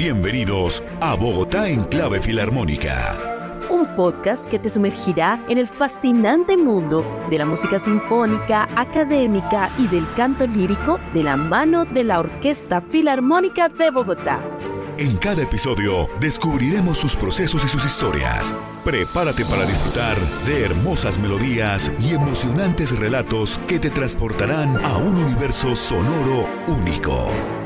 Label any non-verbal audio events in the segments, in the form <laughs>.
Bienvenidos a Bogotá en Clave Filarmónica. Un podcast que te sumergirá en el fascinante mundo de la música sinfónica, académica y del canto lírico de la mano de la Orquesta Filarmónica de Bogotá. En cada episodio descubriremos sus procesos y sus historias. Prepárate para disfrutar de hermosas melodías y emocionantes relatos que te transportarán a un universo sonoro único.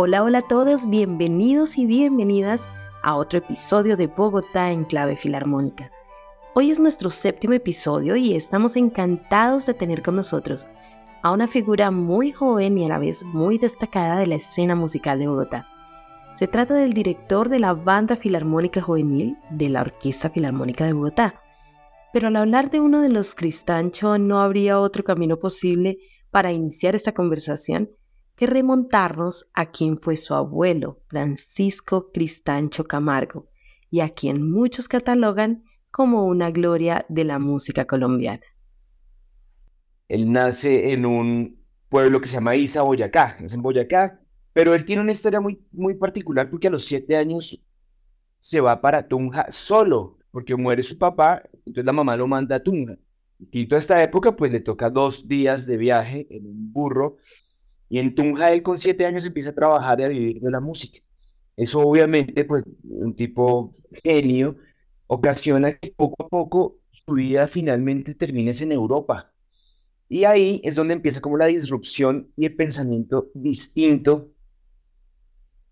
Hola, hola a todos, bienvenidos y bienvenidas a otro episodio de Bogotá en clave filarmónica. Hoy es nuestro séptimo episodio y estamos encantados de tener con nosotros a una figura muy joven y a la vez muy destacada de la escena musical de Bogotá. Se trata del director de la Banda Filarmónica Juvenil de la Orquesta Filarmónica de Bogotá. Pero al hablar de uno de los Cristancho no habría otro camino posible para iniciar esta conversación que remontarnos a quien fue su abuelo, Francisco Cristancho Camargo, y a quien muchos catalogan como una gloria de la música colombiana. Él nace en un pueblo que se llama Isa, Boyacá, es en Boyacá, pero él tiene una historia muy, muy particular porque a los siete años se va para Tunja solo, porque muere su papá, entonces la mamá lo manda a Tunja. Y toda esta época, pues le toca dos días de viaje en un burro y en Tunja él con siete años empieza a trabajar y a vivir de la música. Eso obviamente, pues un tipo genio, ocasiona que poco a poco su vida finalmente termine en Europa. Y ahí es donde empieza como la disrupción y el pensamiento distinto,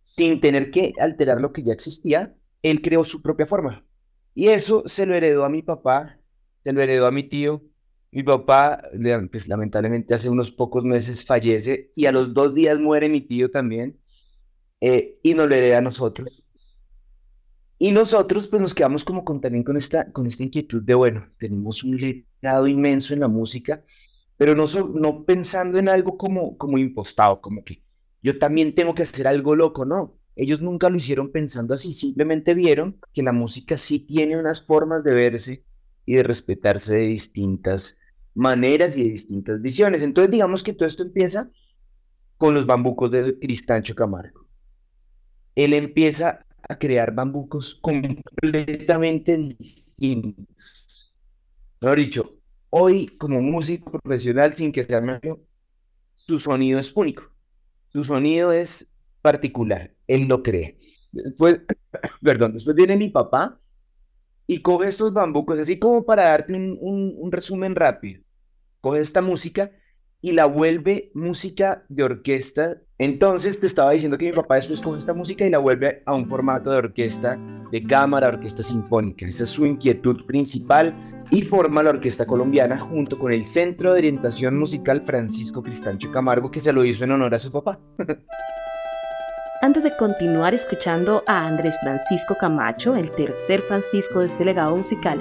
sin tener que alterar lo que ya existía, él creó su propia forma. Y eso se lo heredó a mi papá, se lo heredó a mi tío, mi papá, pues, lamentablemente, hace unos pocos meses fallece y a los dos días muere mi tío también eh, y nos lo hereda a nosotros. Y nosotros pues nos quedamos como con, también con esta, con esta inquietud de, bueno, tenemos un legado inmenso en la música, pero no, no pensando en algo como, como impostado, como que yo también tengo que hacer algo loco, no. Ellos nunca lo hicieron pensando así, simplemente vieron que la música sí tiene unas formas de verse y de respetarse de distintas maneras y de distintas visiones. Entonces, digamos que todo esto empieza con los bambucos de Cristancho Camargo. Él empieza a crear bambucos completamente distintos. Mejor dicho, hoy como músico profesional, sin que sea medio, su sonido es único. Su sonido es particular. Él lo cree. Después, <coughs> perdón, después viene mi papá y coge estos bambucos, así como para darte un, resumen rápido. Coge esta música y la vuelve música de orquesta. Entonces te estaba diciendo que mi papá después coge esta música y la vuelve a un formato de orquesta, de cámara, orquesta sinfónica. Esa es su inquietud principal y forma la Orquesta Colombiana junto con el Centro de Orientación Musical Francisco Cristancho Camargo, que se lo hizo en honor a su papá. Antes de continuar escuchando a Andrés Francisco Camacho, el tercer Francisco de este legado musical,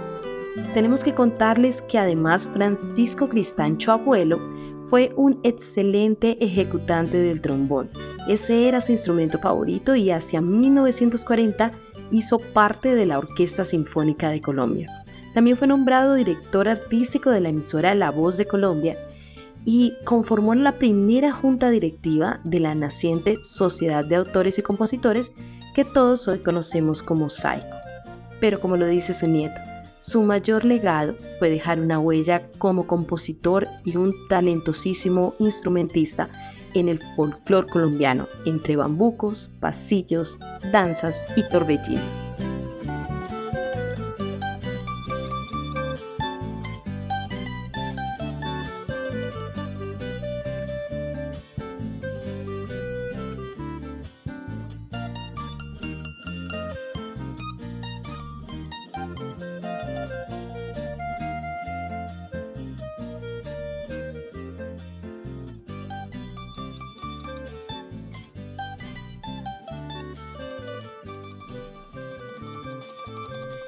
tenemos que contarles que además Francisco Cristancho Abuelo fue un excelente ejecutante del trombón. Ese era su instrumento favorito y hacia 1940 hizo parte de la Orquesta Sinfónica de Colombia. También fue nombrado director artístico de la emisora La Voz de Colombia y conformó la primera junta directiva de la naciente Sociedad de Autores y Compositores que todos hoy conocemos como SAICO. Pero como lo dice su nieto, su mayor legado fue dejar una huella como compositor y un talentosísimo instrumentista en el folclore colombiano, entre bambucos, pasillos, danzas y torbellinos.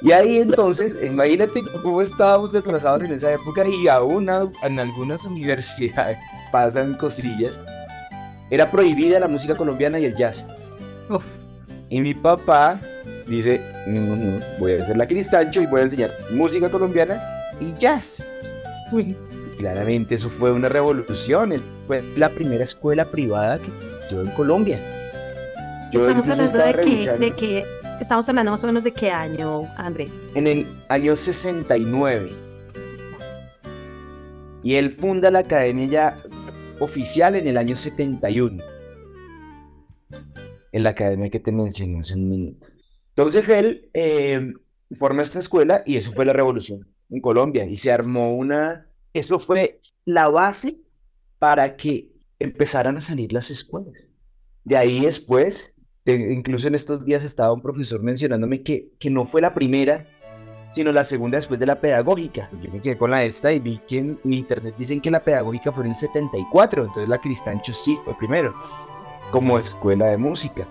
Y ahí entonces, imagínate cómo estábamos desplazados en esa época y aún en algunas universidades <laughs> pasan cosillas. Era prohibida la música colombiana y el jazz. Y mi papá dice, voy a hacer la cristancho y voy a enseñar música colombiana y jazz. Claramente eso fue una revolución. Fue la primera escuela privada que yo en Colombia. estamos hablando de que, de que, estamos hablando más o menos de qué año, André. En el año 69. Y él funda la academia oficial en el año 71. En la academia que te mencioné hace un minuto. Entonces él eh, forma esta escuela y eso fue la revolución en Colombia. Y se armó una... Eso fue la base para que empezaran a salir las escuelas. De ahí después, incluso en estos días estaba un profesor mencionándome que, que no fue la primera, sino la segunda después de la pedagógica. Yo me quedé con la esta y vi que en internet dicen que la pedagógica fue en el 74, entonces la Cristancho sí fue primero, como escuela de música.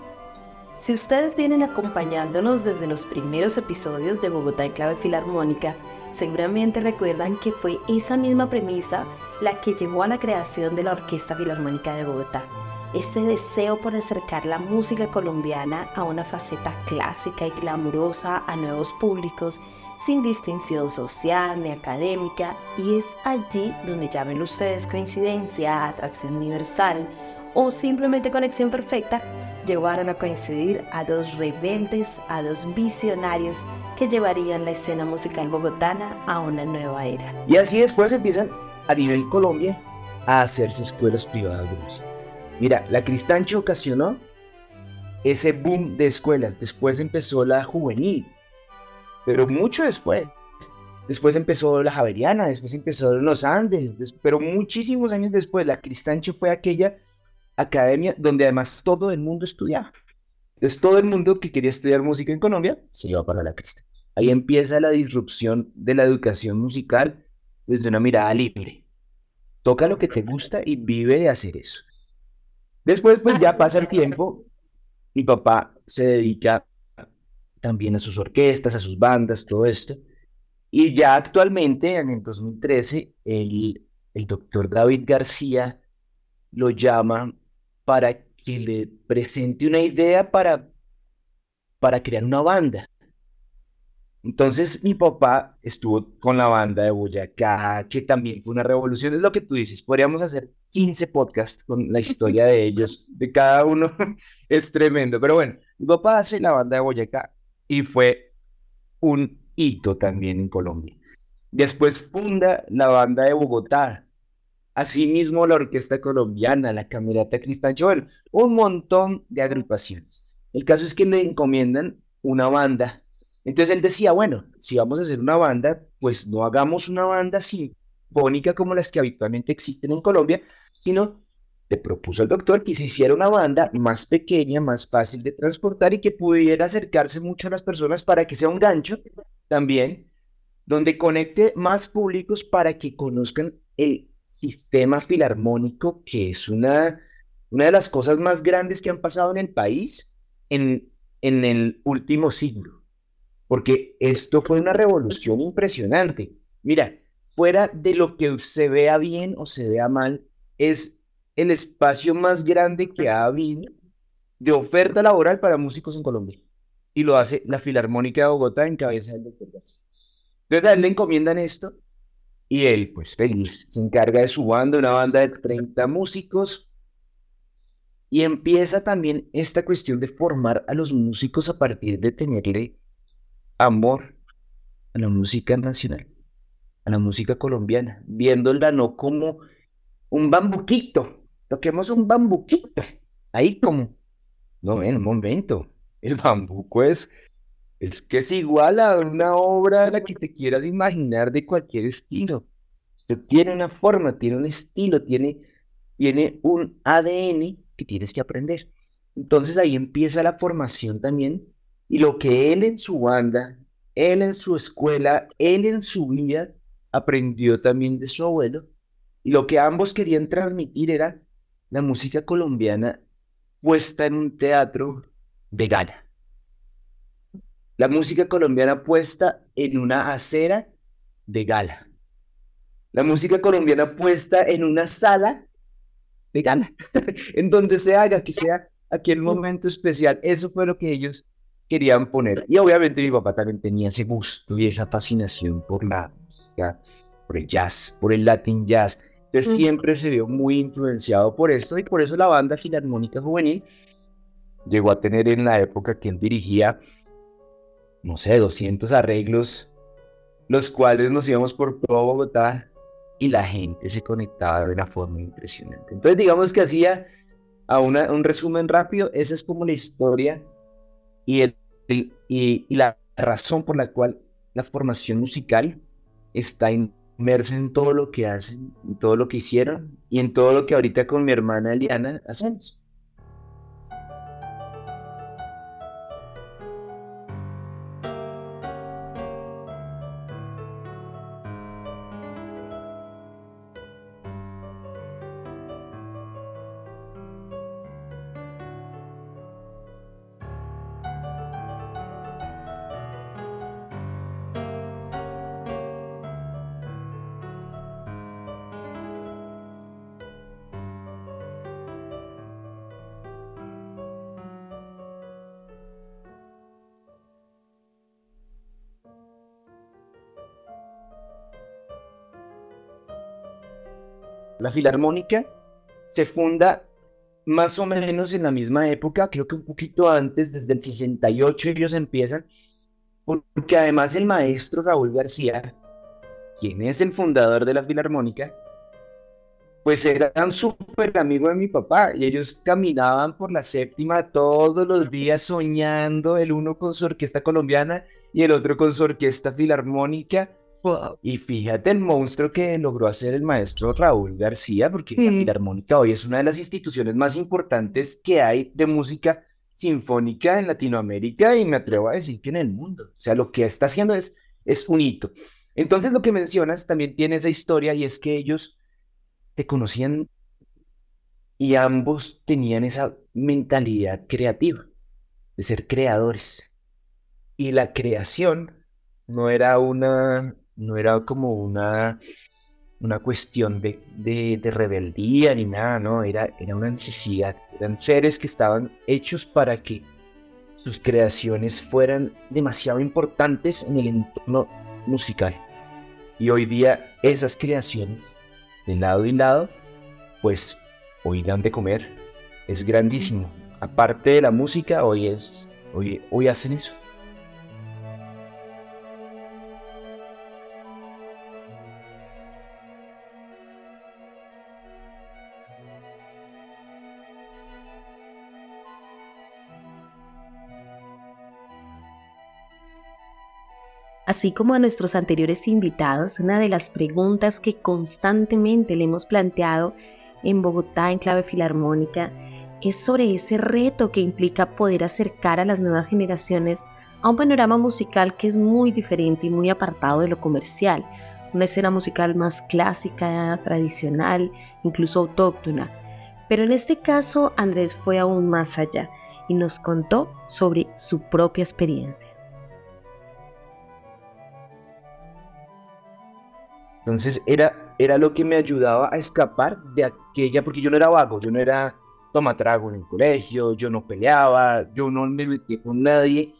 Si ustedes vienen acompañándonos desde los primeros episodios de Bogotá en clave filarmónica, seguramente recuerdan que fue esa misma premisa la que llevó a la creación de la Orquesta Filarmónica de Bogotá. Ese deseo por acercar la música colombiana a una faceta clásica y glamurosa a nuevos públicos, sin distinción social ni académica, y es allí donde llamen ustedes coincidencia, atracción universal o simplemente conexión perfecta, llevaron a coincidir a dos rebeldes, a dos visionarios que llevarían la escena musical bogotana a una nueva era. Y así después empiezan a nivel Colombia a hacerse escuelas privadas de música. Mira, la Cristancho ocasionó ese boom de escuelas. Después empezó la juvenil, pero mucho después. Después empezó la Javeriana, después empezó los Andes, pero muchísimos años después la Cristancho fue aquella academia donde además todo el mundo estudiaba. Entonces todo el mundo que quería estudiar música en Colombia se iba para la Crista. Ahí empieza la disrupción de la educación musical desde una mirada libre. Toca lo que te gusta y vive de hacer eso. Después, pues ya pasa el tiempo. Mi papá se dedica también a sus orquestas, a sus bandas, todo esto. Y ya actualmente, en el 2013, el, el doctor David García lo llama para que le presente una idea para, para crear una banda. Entonces mi papá estuvo con la banda de Boyacá, que también fue una revolución, es lo que tú dices, podríamos hacer 15 podcasts con la historia de <laughs> ellos, de cada uno, <laughs> es tremendo, pero bueno, mi papá hace la banda de Boyacá y fue un hito también en Colombia. Después funda la banda de Bogotá, Asimismo, la Orquesta Colombiana, la Camerata Cristal Joel, un montón de agrupaciones. El caso es que le encomiendan una banda. Entonces él decía, bueno, si vamos a hacer una banda, pues no hagamos una banda sinfónica como las que habitualmente existen en Colombia, sino le propuso al doctor que se hiciera una banda más pequeña, más fácil de transportar y que pudiera acercarse mucho a las personas para que sea un gancho también, donde conecte más públicos para que conozcan el sistema filarmónico, que es una, una de las cosas más grandes que han pasado en el país en, en el último siglo. Porque esto fue una revolución impresionante. Mira, fuera de lo que se vea bien o se vea mal, es el espacio más grande que ha habido de oferta laboral para músicos en Colombia. Y lo hace la Filarmónica de Bogotá en cabeza del doctor. Entonces, le encomiendan esto y él, pues feliz, se encarga de su banda, una banda de 30 músicos. Y empieza también esta cuestión de formar a los músicos a partir de tenerle amor a la música nacional, a la música colombiana, viéndola no como un bambuquito, toquemos un bambuquito, ahí como, no, en un momento, el bambuco es es que es igual a una obra a la que te quieras imaginar de cualquier estilo. Esto tiene una forma, tiene un estilo, tiene, tiene un ADN que tienes que aprender. Entonces ahí empieza la formación también y lo que él en su banda, él en su escuela, él en su vida aprendió también de su abuelo y lo que ambos querían transmitir era la música colombiana puesta en un teatro de gala la música colombiana puesta en una acera de gala. La música colombiana puesta en una sala de gala, <laughs> en donde se haga, que sea aquel momento especial. Eso fue lo que ellos querían poner. Y obviamente mi papá también tenía ese gusto y esa fascinación por la música por el jazz, por el Latin jazz. Entonces siempre se vio muy influenciado por esto y por eso la banda Filarmónica Juvenil llegó a tener en la época que él dirigía, no sé, 200 arreglos, los cuales nos íbamos por todo Bogotá y la gente se conectaba de una forma impresionante. Entonces digamos que hacía a un resumen rápido, esa es como la historia y, el, y, y la razón por la cual la formación musical está inmersa en todo lo que hacen, en todo lo que hicieron y en todo lo que ahorita con mi hermana Eliana hacemos. La Filarmónica se funda más o menos en la misma época, creo que un poquito antes, desde el 68 ellos empiezan, porque además el maestro Raúl García, quien es el fundador de la Filarmónica, pues eran súper amigos de mi papá y ellos caminaban por la séptima todos los días soñando, el uno con su orquesta colombiana y el otro con su orquesta filarmónica y fíjate el monstruo que logró hacer el maestro Raúl García, porque la Filarmónica hoy es una de las instituciones más importantes que hay de música sinfónica en Latinoamérica y me atrevo a decir que en el mundo. O sea, lo que está haciendo es, es un hito. Entonces, lo que mencionas también tiene esa historia y es que ellos te conocían y ambos tenían esa mentalidad creativa, de ser creadores. Y la creación no era una no era como una, una cuestión de, de, rebeldía ni nada, no, era, era una necesidad. Eran seres que estaban hechos para que sus creaciones fueran demasiado importantes en el entorno musical. Y hoy día esas creaciones, de lado y lado, pues hoy dan de comer. Es grandísimo. Aparte de la música, hoy es, hoy, hoy hacen eso. Así como a nuestros anteriores invitados, una de las preguntas que constantemente le hemos planteado en Bogotá en clave filarmónica es sobre ese reto que implica poder acercar a las nuevas generaciones a un panorama musical que es muy diferente y muy apartado de lo comercial, una escena musical más clásica, tradicional, incluso autóctona. Pero en este caso Andrés fue aún más allá y nos contó sobre su propia experiencia. Entonces era, era lo que me ayudaba a escapar de aquella, porque yo no era vago, yo no era toma trago en el colegio, yo no peleaba, yo no me metía con nadie,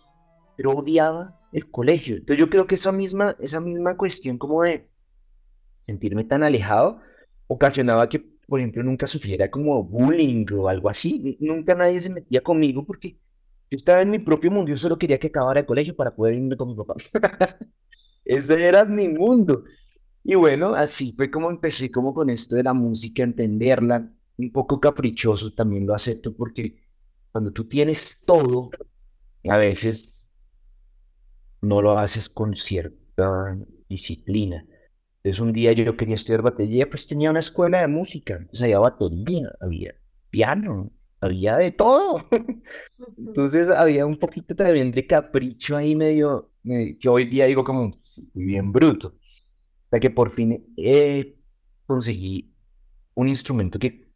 pero odiaba el colegio. Entonces yo creo que esa misma, esa misma cuestión como de sentirme tan alejado ocasionaba que, por ejemplo, nunca sufriera como bullying o algo así. Nunca nadie se metía conmigo porque yo estaba en mi propio mundo, yo solo quería que acabara el colegio para poder irme con mi papá. <laughs> Ese era mi mundo. Y bueno, así fue como empecé como con esto de la música, entenderla, un poco caprichoso también lo acepto porque cuando tú tienes todo, a veces no lo haces con cierta disciplina. Entonces un día yo quería estudiar batería, pues tenía una escuela de música, pues había batería, había piano, había de todo. <laughs> Entonces había un poquito también de capricho ahí medio, que hoy día digo como bien bruto hasta que por fin eh, conseguí un instrumento que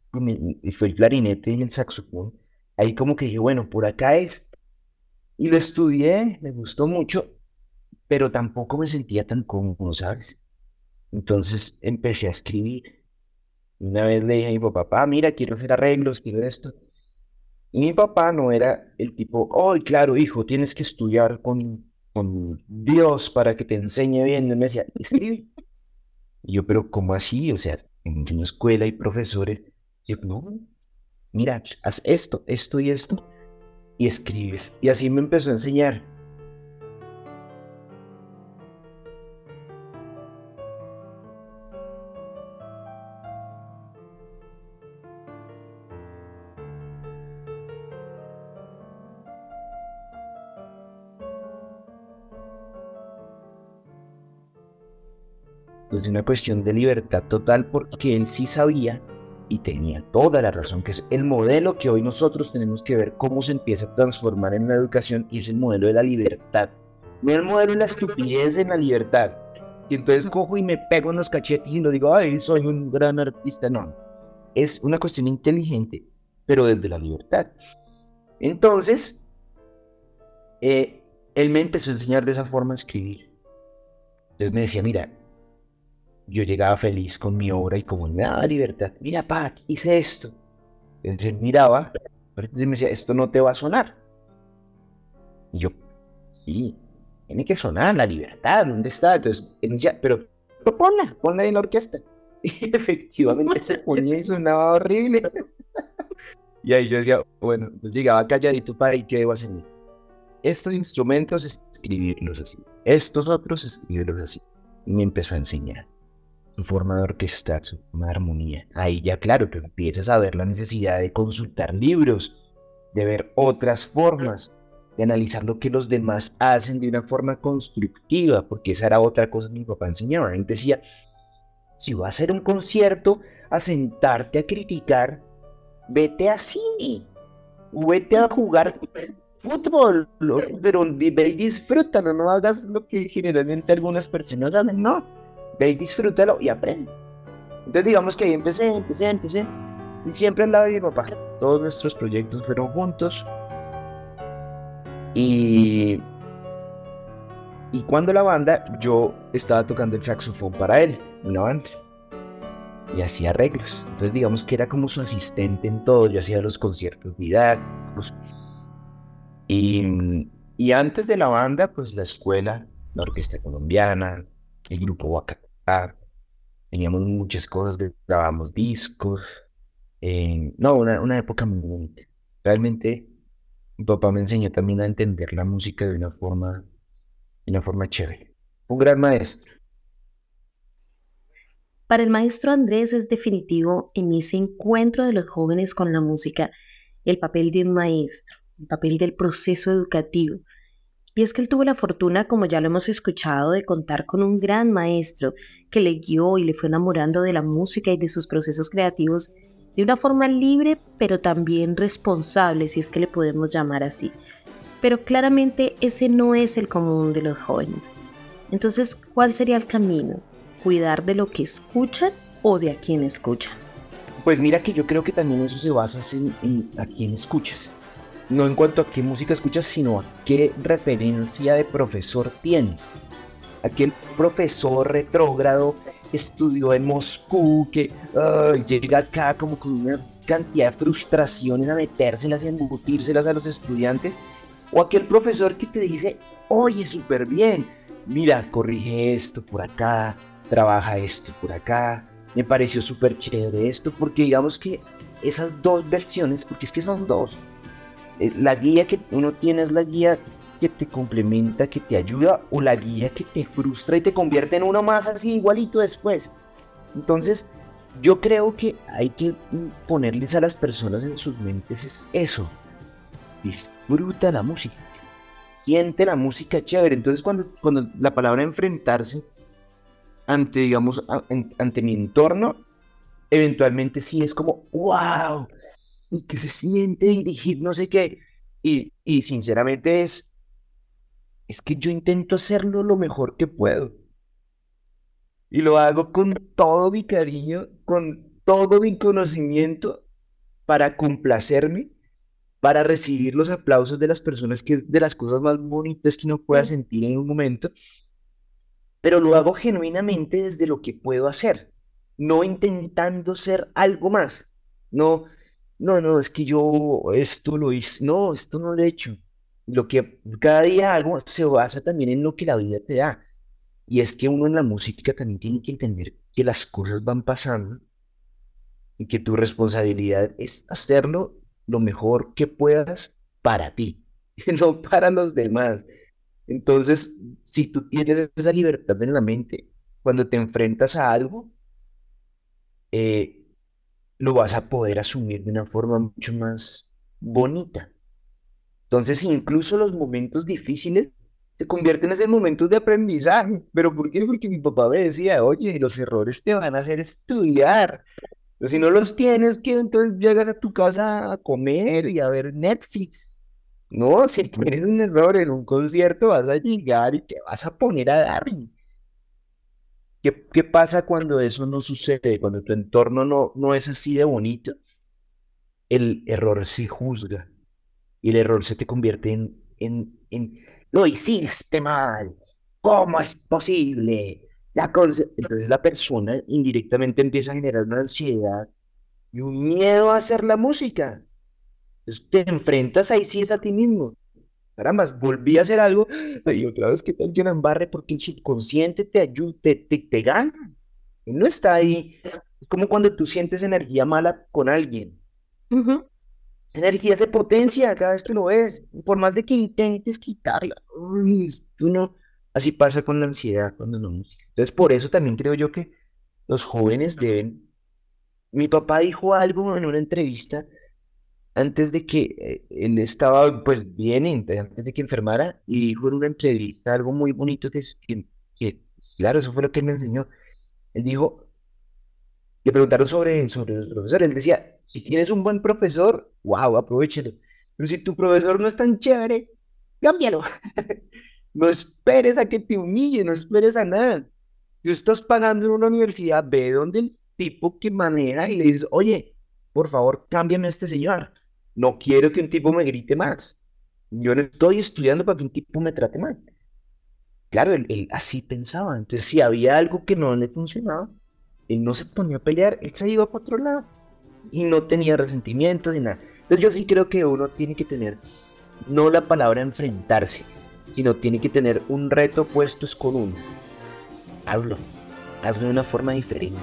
fue el clarinete y el saxofón. Ahí como que dije, bueno, por acá es. Y lo estudié, me gustó mucho, pero tampoco me sentía tan cómodo, ¿sabes? Entonces empecé a escribir. Una vez le dije a mi papá, mira, quiero hacer arreglos, quiero esto. Y mi papá no era el tipo, oh, claro, hijo, tienes que estudiar con, con Dios para que te enseñe bien. Y me decía, escribe. Y yo, pero ¿cómo así? O sea, en una escuela hay profesores. yo, no, mira, haz esto, esto y esto, y escribes. Y así me empezó a enseñar. Pues de una cuestión de libertad total porque él sí sabía y tenía toda la razón, que es el modelo que hoy nosotros tenemos que ver cómo se empieza a transformar en la educación y es el modelo de la libertad. No el modelo de la estupidez en la libertad. Y entonces cojo y me pego en los cachetes y lo digo, ay, soy un gran artista. No, es una cuestión inteligente, pero desde la libertad. Entonces, eh, él me empezó a enseñar de esa forma a escribir. Entonces me decía, mira, yo llegaba feliz con mi obra y como me daba libertad, mira, pa, hice esto. Entonces miraba, entonces me decía, esto no te va a sonar. Y yo, sí, tiene que sonar la libertad, ¿dónde está? Entonces, decía, pero, ponla, ponla en la orquesta. <laughs> Y efectivamente se ponía y sonaba horrible. <laughs> Y ahí yo decía, bueno, llegaba calladito para y qué debo hacer. Estos instrumentos, escribirlos así. Estos otros, escribirlos así. Y me empezó a enseñar su forma de orquestar, su forma de armonía. Ahí ya, claro, tú empiezas a ver la necesidad de consultar libros, de ver otras formas, de analizar lo que los demás hacen de una forma constructiva, porque esa era otra cosa que mi papá enseñaba. Él decía, si vas a hacer un concierto, a sentarte a criticar, vete así, vete a jugar fútbol, pero disfruta, no hagas lo que generalmente algunas personas hacen, no ve y disfrútalo y aprende. Entonces digamos que ahí empecé, empecé, empecé. Y siempre al lado de mi papá. Todos nuestros proyectos fueron juntos. Y, y cuando la banda, yo estaba tocando el saxofón para él, una banda. Y hacía arreglos. Entonces digamos que era como su asistente en todo. Yo hacía los conciertos didácticos. Y, y antes de la banda, pues la escuela, la orquesta colombiana, el grupo Teníamos muchas cosas, grabamos discos. Eh, no, una, una época muy bonita. Realmente mi papá me enseñó también a entender la música de una forma, de una forma chévere. un gran maestro. Para el maestro Andrés es definitivo en ese encuentro de los jóvenes con la música el papel de un maestro, el papel del proceso educativo, y es que él tuvo la fortuna, como ya lo hemos escuchado, de contar con un gran maestro que le guió y le fue enamorando de la música y de sus procesos creativos de una forma libre, pero también responsable, si es que le podemos llamar así. Pero claramente ese no es el común de los jóvenes. Entonces, ¿cuál sería el camino? ¿Cuidar de lo que escuchan o de a quien escuchan? Pues mira que yo creo que también eso se basa en, a quién escuchas no en cuanto a qué música escuchas, sino a qué referencia de profesor tienes. Aquel profesor retrógrado estudió en Moscú, que llega acá como con una cantidad de frustraciones a metérselas y a embutírselas a los estudiantes, o aquel profesor que te dice, oye, súper bien, mira, corrige esto por acá, trabaja esto por acá, me pareció súper chévere esto, porque digamos que esas dos versiones, porque es que son dos, la guía que uno tiene es la guía que te complementa, que te ayuda, o la guía que te frustra y te convierte en uno más así igualito después. Entonces, yo creo que hay que ponerles a las personas en sus mentes es eso. Disfruta la música. Siente la música chévere. Entonces, cuando, cuando la palabra enfrentarse ante, digamos, ante mi entorno, eventualmente sí es como, wow, y que se siente dirigir no sé qué. Y, y sinceramente es, es que yo intento hacerlo lo mejor que puedo. Y lo hago con todo mi cariño, con todo mi conocimiento para complacerme, para recibir los aplausos de las personas, que es de las cosas más bonitas que uno pueda sentir en un momento. Pero lo hago genuinamente desde lo que puedo hacer, no intentando ser algo más. No, no, no, es que yo esto lo hice, no, esto no lo he hecho. Lo que cada día hago se basa también en lo que la vida te da. Y es que uno en la música también tiene que entender que las cosas van pasando y que tu responsabilidad es hacerlo lo mejor que puedas para ti, <laughs> no para los demás. Entonces, si tú tienes esa libertad en la mente, cuando te enfrentas a algo, eh, lo vas a poder asumir de una forma mucho más bonita. Entonces, incluso los momentos difíciles se convierten en momentos de aprendizaje. ¿Pero por qué? Porque mi papá me decía, oye, los errores te van a hacer estudiar. Si no los tienes, que entonces llegas a tu casa a comer y a ver Netflix. No, si tienes un error en un concierto, vas a llegar y te vas a poner a dar. ¿Qué, qué pasa cuando eso no sucede? Cuando tu entorno no, no es así de bonito. El error se juzga y el error se te convierte en, en, lo hiciste mal, ¿cómo es posible? La Entonces la persona indirectamente empieza a generar una ansiedad y un miedo a hacer la música. Entonces te enfrentas ahí sí es a ti mismo. Caramba, volví a hacer algo <gasps> y otra vez que tal que una embarre porque el subconsciente te ayuda, te, te, gana. Y no está ahí. Es como cuando tú sientes energía mala con alguien. energía se potencia cada vez que lo ves. Por más de que intentes quitarla. tú no. Así pasa con la ansiedad cuando no Entonces, por eso también creo yo que los jóvenes deben. Mi papá dijo algo en una entrevista antes de que eh, él estaba pues bien, antes de que enfermara, y dijo en una entrevista algo muy bonito que, que, claro, eso fue lo que él me enseñó. Él dijo, le preguntaron sobre, sobre el profesor, él decía, si tienes un buen profesor, wow, aprovechalo. Pero si tu profesor no es tan chévere, cámbialo. <laughs> no esperes a que te humille, no esperes a nada. Si estás pagando en una universidad, ve donde el tipo que maneja y le dices, oye, por favor, cámbiame a este señor. No quiero que un tipo me grite más. Yo no estoy estudiando para que un tipo me trate mal. Claro, él, así pensaba. Entonces, si había algo que no le funcionaba, él no se ponía a pelear, él se iba para otro lado. Y no tenía resentimientos ni nada. Entonces, yo sí creo que uno tiene que tener, no la palabra enfrentarse, sino tiene que tener un reto puesto con uno. Hazlo. Hazlo de una forma diferente.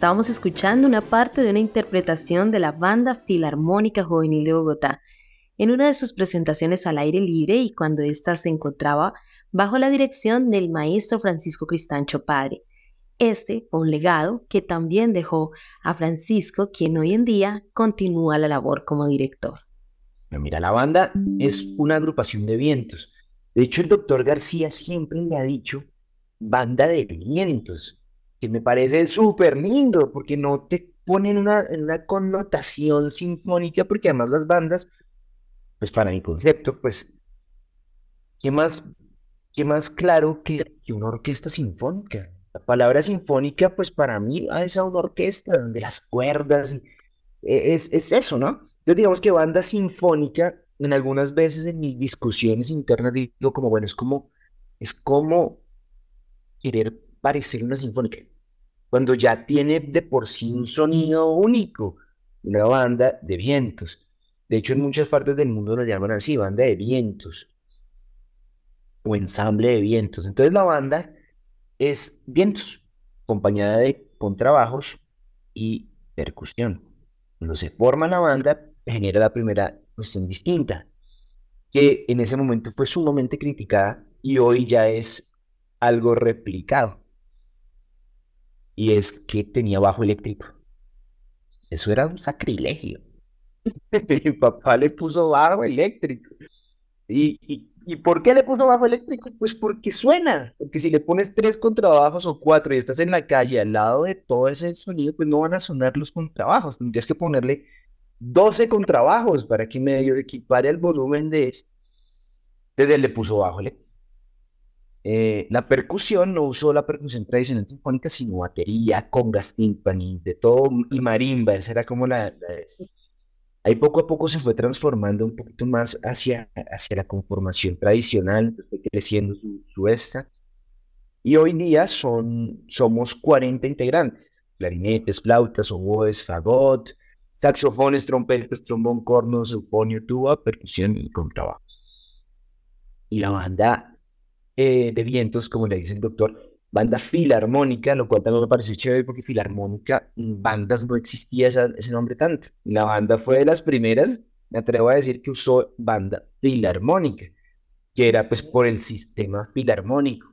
Estábamos escuchando una parte de una interpretación de la Banda Filarmónica Juvenil de Bogotá en una de sus presentaciones al aire libre y cuando ésta se encontraba bajo la dirección del maestro Francisco Cristancho Padre. Este un legado que también dejó a Francisco, quien hoy en día continúa la labor como director. Mira, la banda es una agrupación de vientos. De hecho, el doctor García siempre le ha dicho banda de vientos que me parece súper lindo, porque no te ponen una, una connotación sinfónica, porque además las bandas, pues para mi concepto, pues, ¿qué más, qué más claro que, que una orquesta sinfónica? La palabra sinfónica, pues para mí es una orquesta donde las cuerdas, e, es, es eso, ¿no? Entonces digamos que banda sinfónica, en algunas veces en mis discusiones internas digo como, bueno, es como, es como querer parecer una sinfónica cuando ya tiene de por sí un sonido único, una banda de vientos. De hecho, en muchas partes del mundo lo llaman así, banda de vientos o ensamble de vientos. Entonces la banda es vientos, acompañada de contrabajos y percusión. Cuando se forma la banda, genera la primera cuestión distinta, que en ese momento fue sumamente criticada y hoy ya es algo replicado y es que tenía bajo eléctrico. Eso era un sacrilegio. <laughs> Mi papá le puso bajo eléctrico. ¿Y, y, por qué le puso bajo eléctrico? Pues porque suena. Porque si le pones tres contrabajos o cuatro y estás en la calle al lado de todo ese sonido, pues no van a sonar los contrabajos. Tendrías que ponerle 12 contrabajos para que medio equipare el volumen de ese. Entonces le puso bajo eléctrico. Eh, la percusión no usó la percusión tradicional sinfónica, sino batería, congas, timpani, de todo, y marimba, esa era como la, Ahí poco a poco se fue transformando un poquito más hacia, hacia la conformación tradicional, creciendo su, esta, y hoy día son, somos 40 integrantes, clarinetes, flautas, oboes, fagot, saxofones, trompetas, trombón, cornos, eufonio, tuba, percusión y contrabajo. Y la banda eh, de vientos, como le dice el doctor, banda filarmónica, lo cual también me parece chévere porque filarmónica, en bandas no existía ese nombre tanto. La banda fue de las primeras, me atrevo a decir que usó banda filarmónica, que era pues por el sistema filarmónico.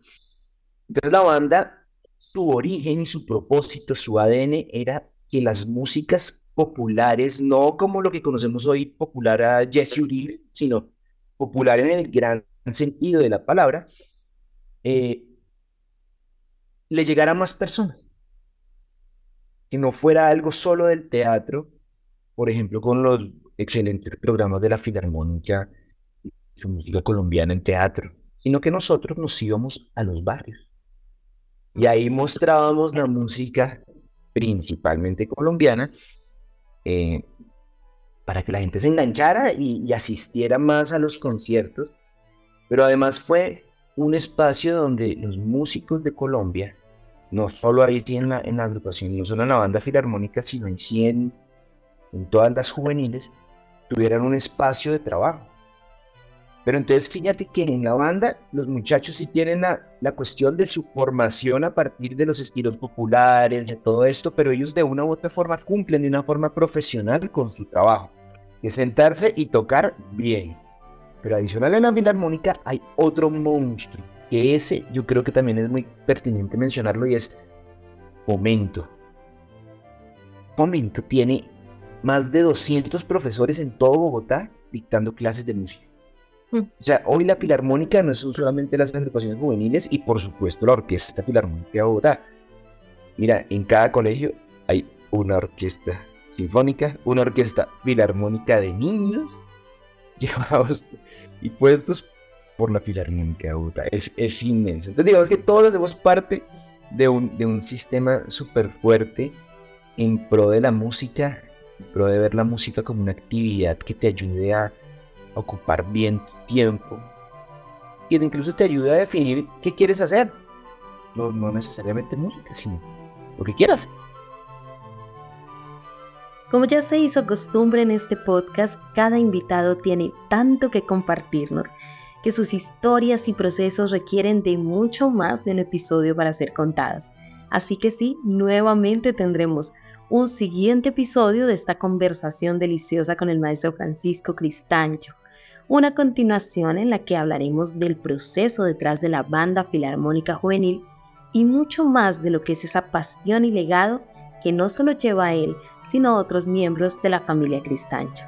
Entonces la banda, su origen y su propósito, su ADN era que las músicas populares, no como lo que conocemos hoy popular a Jesse Uribe, sino popular en el gran sentido de la palabra, eh, le llegara a más personas. Que no fuera algo solo del teatro, por ejemplo, con los excelentes programas de la Filarmónica y su música colombiana en teatro, sino que nosotros nos íbamos a los barrios. Y ahí mostrábamos la música principalmente colombiana eh, para que la gente se enganchara y asistiera más a los conciertos. Pero además fue un espacio donde los músicos de Colombia, no solo ahí en la, en la agrupación, no solo en la banda filarmónica, sino en 100, en todas las juveniles, tuvieran un espacio de trabajo. Pero entonces fíjate que en la banda los muchachos sí tienen la, la, cuestión de su formación a partir de los estilos populares, de todo esto, pero ellos de una u otra forma cumplen de una forma profesional con su trabajo, que sentarse y tocar bien. Pero adicional a la filarmónica hay otro monstruo, que ese yo creo que también es muy pertinente mencionarlo y es Fomento. Fomento tiene más de 200 profesores en todo Bogotá dictando clases de música. Mm. O sea, hoy la filarmónica no son solamente las agrupaciones juveniles y por supuesto la orquesta filarmónica de Bogotá. Mira, en cada colegio hay una orquesta sinfónica, una orquesta filarmónica de niños <laughs> llevados y puestos por la Filarmónica de Es, es inmenso. Entonces digamos que todos hacemos parte de un, de un sistema súper fuerte en pro de la música, en pro de ver la música como una actividad que te ayude a ocupar bien tu tiempo, que incluso te ayude a definir qué quieres hacer. No, no necesariamente música, sino lo que quieras. Como ya se hizo costumbre en este podcast, cada invitado tiene tanto que compartirnos que sus historias y procesos requieren de mucho más de un episodio para ser contadas. Así que sí, nuevamente tendremos un siguiente episodio de esta conversación deliciosa con el maestro Francisco Cristancho, una continuación en la que hablaremos del proceso detrás de la banda filarmónica juvenil y mucho más de lo que es esa pasión y legado que no solo lleva a él, sino otros miembros de la familia Cristancho.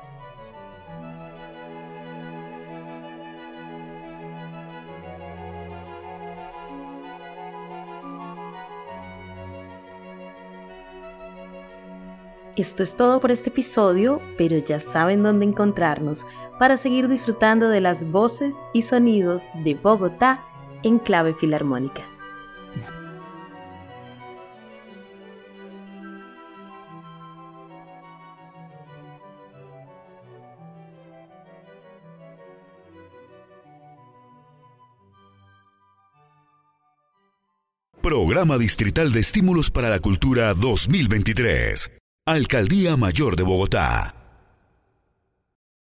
Esto es todo por este episodio, pero ya saben dónde encontrarnos para seguir disfrutando de las voces y sonidos de Bogotá en clave filarmónica. Programa Distrital de Estímulos para la Cultura 2023. Alcaldía Mayor de Bogotá.